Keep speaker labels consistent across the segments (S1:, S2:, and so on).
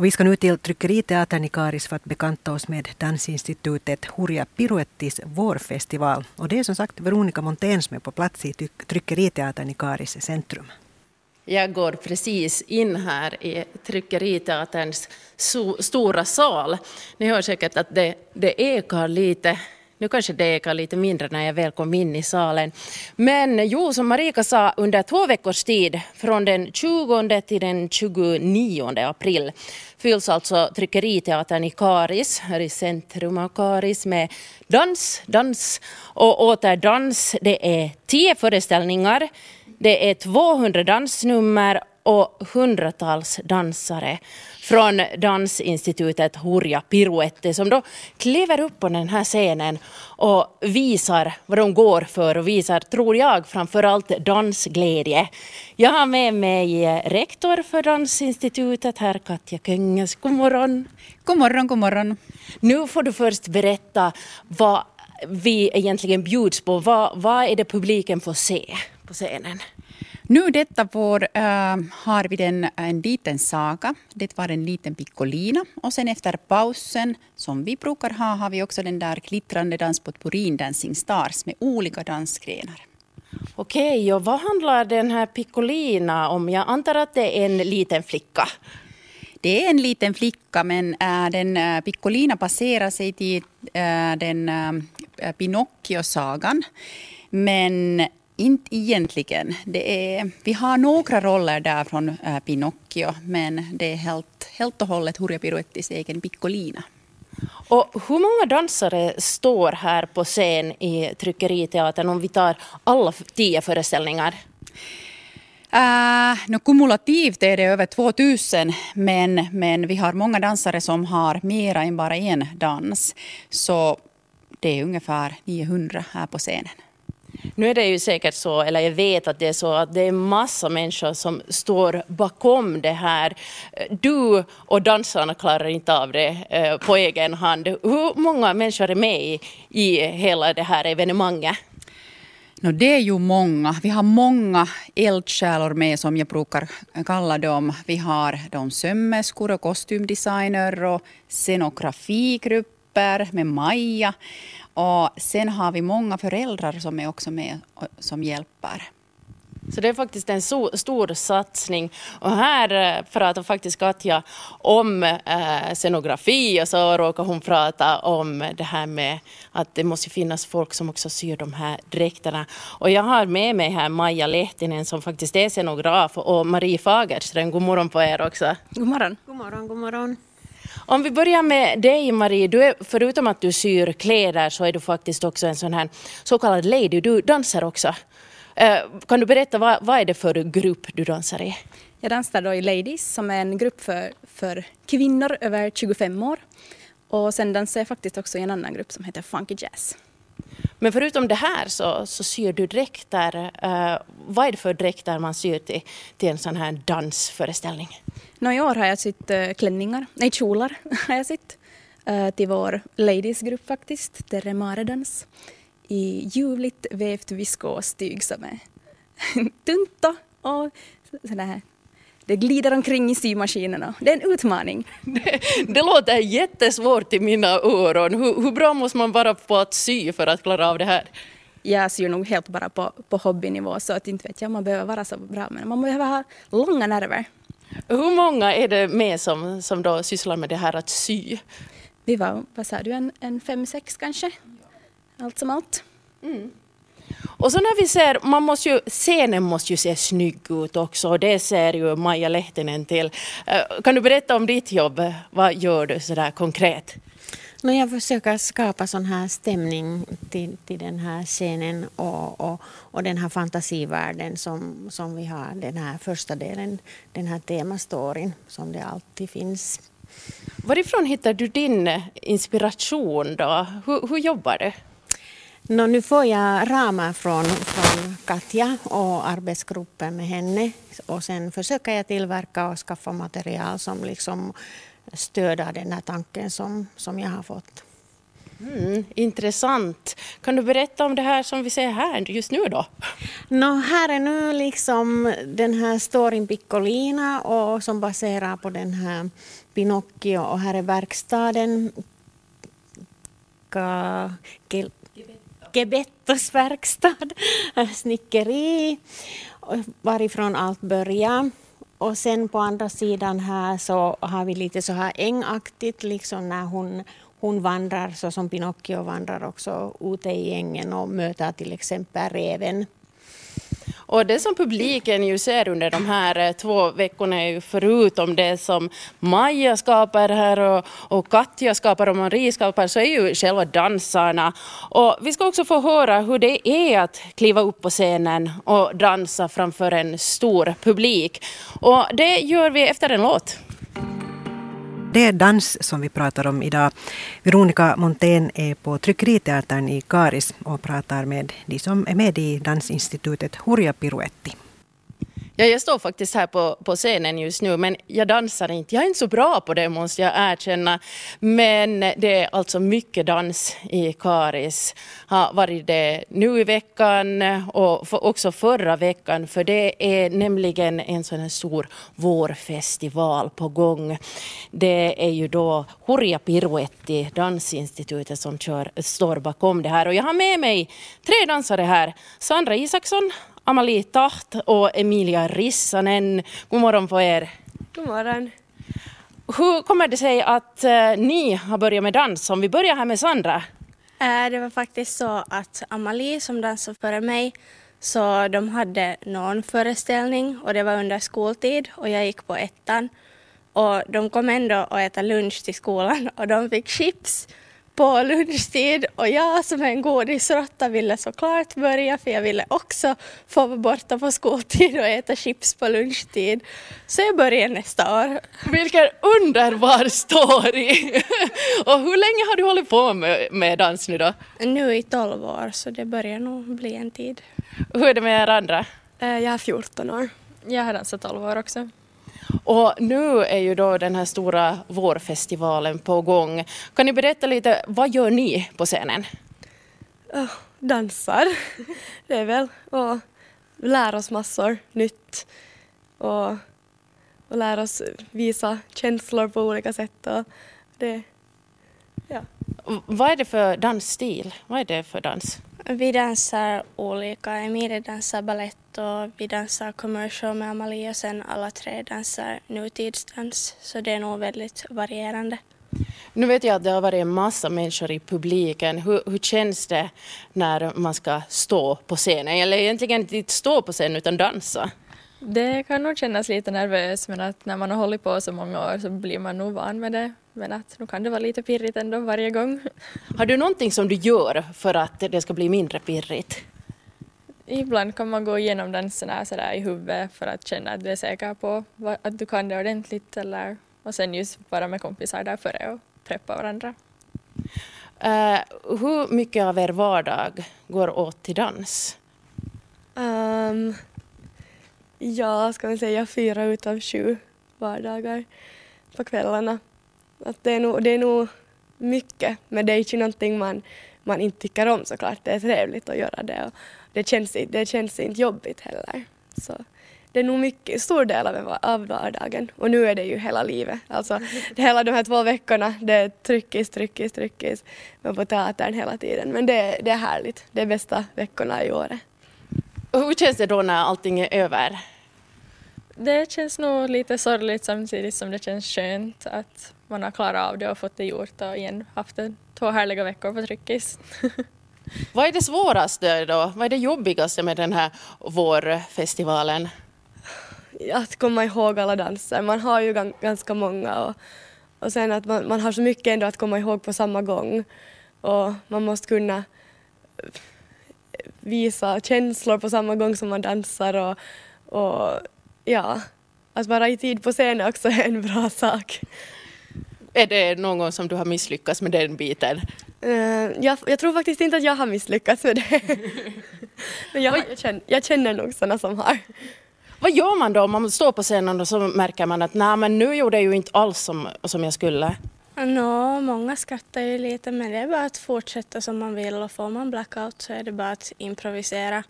S1: Och vi ska nu till Tryckeriteatern i Karis för att bekanta oss med dansinstitutet Hurja Piruettis vårfestival. Och det är som sagt Veronica Montén som är på plats i Tryckeriteatern i Karis centrum.
S2: Jag går precis in här i Tryckeriteaterns stora sal. Ni hör säkert att det, det ekar lite nu kanske det ekar lite mindre när jag väl kom in i salen. Men jo, som Marika sa, under två veckors tid, från den 20 till den 29 april, fylls alltså Tryckeriteatern i Karis, här i centrum av Karis, med dans, dans och åter dans. Det är tio föreställningar, det är 200 dansnummer och hundratals dansare från dansinstitutet Hurja Piruette som då kliver upp på den här scenen och visar vad de går för och visar, tror jag, framförallt dansglädje. Jag har med mig rektor för Dansinstitutet här, Katja Könges. God morgon.
S3: God morgon, god morgon.
S2: Nu får du först berätta vad vi egentligen bjuds på. Vad, vad är det publiken får se på scenen?
S3: Nu detta vår äh, har vi den, en liten saga. Det var en liten piccolina. Och sen efter pausen, som vi brukar ha, har vi också den där glittrande danspotpurrin Dancing Stars med olika dansgrenar.
S2: Okej, och vad handlar den här piccolina om? Jag antar att det är en liten flicka.
S3: Det är en liten flicka, men äh, den äh, Piccolina baserar sig till äh, den äh, Pinocchio-sagan. Men inte egentligen. Det är, vi har några roller där från äh, Pinocchio men det är helt, helt och hållet Hurja Piruettis egen Piccolina.
S2: Och hur många dansare står här på scen i Tryckeriteatern om vi tar alla tio föreställningar?
S3: Uh, no, kumulativt är det över 2000 men, men vi har många dansare som har mera än bara en dans. Så det är ungefär 900 här på scenen.
S2: Nu är det ju säkert så, eller jag vet att det är så, att det är massa människor som står bakom det här. Du och dansarna klarar inte av det eh, på egen hand. Hur många människor är med i, i hela det här evenemanget?
S3: No, det är ju många. Vi har många eldsjälar med som jag brukar kalla dem. Vi har de sömmerskor och kostymdesigner och scenografigrupper med Maja. Och sen har vi många föräldrar som är också med som hjälper.
S2: Så det är faktiskt en so stor satsning. Och här eh, pratar faktiskt Katja om eh, scenografi och så råkar hon prata om det här med att det måste finnas folk som också syr de här dräkterna. Och jag har med mig här Maja Lehtinen som faktiskt är scenograf och Marie Fagerström. God morgon på er också.
S4: God morgon.
S5: God morgon, god morgon.
S2: Om vi börjar med dig Marie, du är, förutom att du syr kläder så är du faktiskt också en sån här så kallad lady, du dansar också. Eh, kan du berätta vad, vad är det för grupp du dansar i?
S4: Jag dansar då i Ladies som är en grupp för, för kvinnor över 25 år. Och sen dansar jag faktiskt också i en annan grupp som heter Funky Jazz.
S2: Men förutom det här så, så syr du dräkter. Uh, vad är det för dräkter man syr till, till en sån här dansföreställning?
S4: No, I år har jag sytt uh, klänningar, nej kjolar har jag sytt. Uh, till vår ladiesgrupp faktiskt, Terre Dans. I ljuvligt vävt viskostyg som är tunt och sådär det glider omkring i symaskinerna. Det är en utmaning.
S2: Det, det låter jättesvårt i mina öron. Hur, hur, bra måste man vara på att sy för att klara av det här?
S4: Jag syr nog helt bara på, på hobbynivå så att inte vet jag om man behöver vara så bra men man behöver ha långa nerver.
S2: Hur många är det med som, som då sysslar med det här att sy?
S4: Vi var, vad sa du, en, en fem, sex kanske? Allt som allt.
S2: Mm. Och så när vi ser, man måste ju, scenen måste ju se snygg ut också och det ser ju Maja Lehtinen till. Eh, kan du berätta om ditt jobb? Vad gör du sådär konkret?
S5: No, jag försöker skapa sån här stämning till, till den här scenen och, och, och den här fantasivärlden som, som vi har, den här första delen, den här temastoryn som det alltid finns.
S2: Varifrån hittar du din inspiration då? Hur, hur jobbar du?
S5: No, nu får jag ramar från, från Katja och arbetsgruppen med henne och sen försöker jag tillverka och skaffa material som liksom stöder den här tanken som, som jag har fått.
S2: Mm, intressant. Kan du berätta om det här som vi ser här just nu då?
S5: No, här är nu liksom den här storyn Piccolina och som baserar på den här Pinocchio och här är verkstaden Gebettos verkstad, äh, snickeri, varifrån allt börjar. Och sen på andra sidan här så har vi lite så här ängaktigt, liksom när hon, hon vandrar så som Pinocchio vandrar också ute i ängen och möter till exempel reven.
S2: Och det som publiken ju ser under de här eh, två veckorna är ju förutom det som Maja skapar här och, och Katja skapar och Marie skapar så är ju själva dansarna. Och vi ska också få höra hur det är att kliva upp på scenen och dansa framför en stor publik. Och det gör vi efter en låt.
S1: Det är dans som vi pratar om idag. Veronica Montén är på Tryckeriteatern i Karis och pratar med de som är med i dansinstitutet Hurja Piruetti.
S2: Ja, jag står faktiskt här på, på scenen just nu, men jag dansar inte. Jag är inte så bra på det måste jag erkänna. Men det är alltså mycket dans i Karis. Har varit det nu i veckan och för, också förra veckan, för det är nämligen en sån här stor vårfestival på gång. Det är ju då Hurja Piruetti, Dansinstitutet, som kör, står bakom det här. Och jag har med mig tre dansare här. Sandra Isaksson, Amalie Taht och Emilia Rissanen. God morgon på er.
S6: God morgon.
S2: Hur kommer det sig att uh, ni har börjat med dans? Om vi börjar här med Sandra.
S6: Uh, det var faktiskt så att Amalie som dansade före mig så de hade någon föreställning och det var under skoltid och jag gick på ettan. Och de kom ändå att äta lunch till skolan och de fick chips på lunchtid och jag som är en godisråtta ville såklart börja för jag ville också få vara borta på skoltid och äta chips på lunchtid. Så jag börjar nästa år.
S2: Vilken underbar story! och hur länge har du hållit på med, med dans nu då?
S6: Nu i 12 år så det börjar nog bli en tid.
S2: Hur är det med er andra?
S7: Eh, jag är 14 år. Jag har dansat 12 år också.
S2: Och nu är ju då den här stora vårfestivalen på gång. Kan ni berätta lite, vad gör ni på scenen?
S7: Oh, dansar, det är väl, och lär oss massor nytt och, och lär oss visa känslor på olika sätt. Och det, ja.
S2: Vad är det för dansstil? Vad är det för dans?
S6: Vi dansar olika. Emilie dansar ballett och vi dansar commercial med Amalie och sen alla tre dansar nutidsdans. Så det är nog väldigt varierande.
S2: Nu vet jag att det har varit en massa människor i publiken. Hur, hur känns det när man ska stå på scenen? Eller egentligen inte stå på scenen utan dansa?
S7: Det kan nog kännas lite nervöst men att när man har hållit på så många år så blir man nog van med det. Men att nu kan det vara lite pirrigt ändå varje gång.
S2: Har du någonting som du gör för att det ska bli mindre pirrigt?
S7: Ibland kan man gå igenom danserna sådär i huvudet för att känna att du är säker på att du kan det ordentligt eller och sen just vara med kompisar där före och preppa varandra.
S2: Uh, hur mycket av er vardag går åt till dans?
S7: Um, ja, ska vi säga fyra utav sju vardagar på kvällarna. Att det, är nog, det är nog mycket, men det är inte någonting man, man inte tycker om såklart. Det är trevligt att göra det och det känns, det känns inte jobbigt heller. Så det är nog mycket, stor del av, av vardagen och nu är det ju hela livet. Alltså det, hela de här två veckorna, det är tryckis, tryckis, tryckis men på teatern hela tiden. Men det, det är härligt, det är bästa veckorna i året.
S2: Hur känns det då när allting är över?
S7: Det känns nog lite sorgligt samtidigt som det känns skönt att man har klarat av det och fått det gjort och igen haft två härliga veckor på Tryckis.
S2: Vad är det svåraste då? Vad är det jobbigaste med den här vårfestivalen?
S7: Att komma ihåg alla danser. Man har ju ganska många och, och sen att man, man har så mycket ändå att komma ihåg på samma gång och man måste kunna visa känslor på samma gång som man dansar och, och ja, att vara i tid på scenen också är en bra sak.
S2: Är det någon gång som du har misslyckats med den biten?
S7: Uh, jag, jag, tror faktiskt inte att jag har misslyckats med det. Men jag, jag, känner, jag känner nog sådana som har.
S2: Vad gör man då om man står på scenen och så märker man att nej men nu gjorde jag ju inte alls som, som jag skulle?
S6: Nå, många skrattar ju lite men det är bara att fortsätta som man vill och får man blackout så är det bara att improvisera.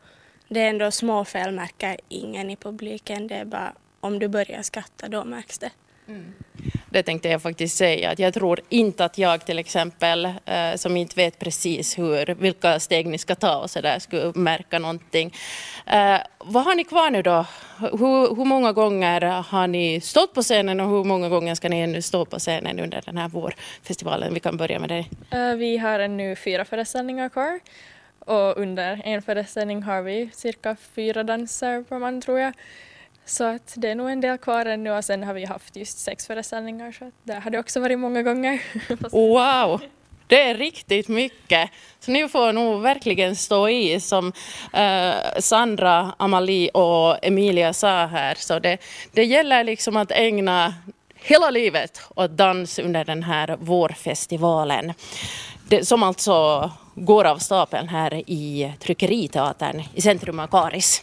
S6: Det är ändå små fel märker ingen i publiken, det är bara om du börjar skratta då märks det. Mm.
S2: Det tänkte jag faktiskt säga, att jag tror inte att jag till exempel, eh, som inte vet precis hur, vilka steg ni ska ta och så där, skulle märka någonting. Eh, vad har ni kvar nu då? Hur, hur många gånger har ni stått på scenen och hur många gånger ska ni ännu stå på scenen under den här vårfestivalen? Vi kan börja med dig.
S8: Eh, vi har ännu fyra föreställningar kvar och under en föreställning har vi cirka fyra danser per man tror jag. Så att det är nog en del kvar ännu och sen har vi haft just sex föreställningar så att där har det också varit många gånger.
S2: Wow! Det är riktigt mycket. Så ni får nog verkligen stå i som eh, Sandra, Amalie och Emilia sa här. Så det, det gäller liksom att ägna hela livet åt dans under den här vårfestivalen. Det, som alltså går av stapeln här i Tryckeriteatern i centrum av Karis.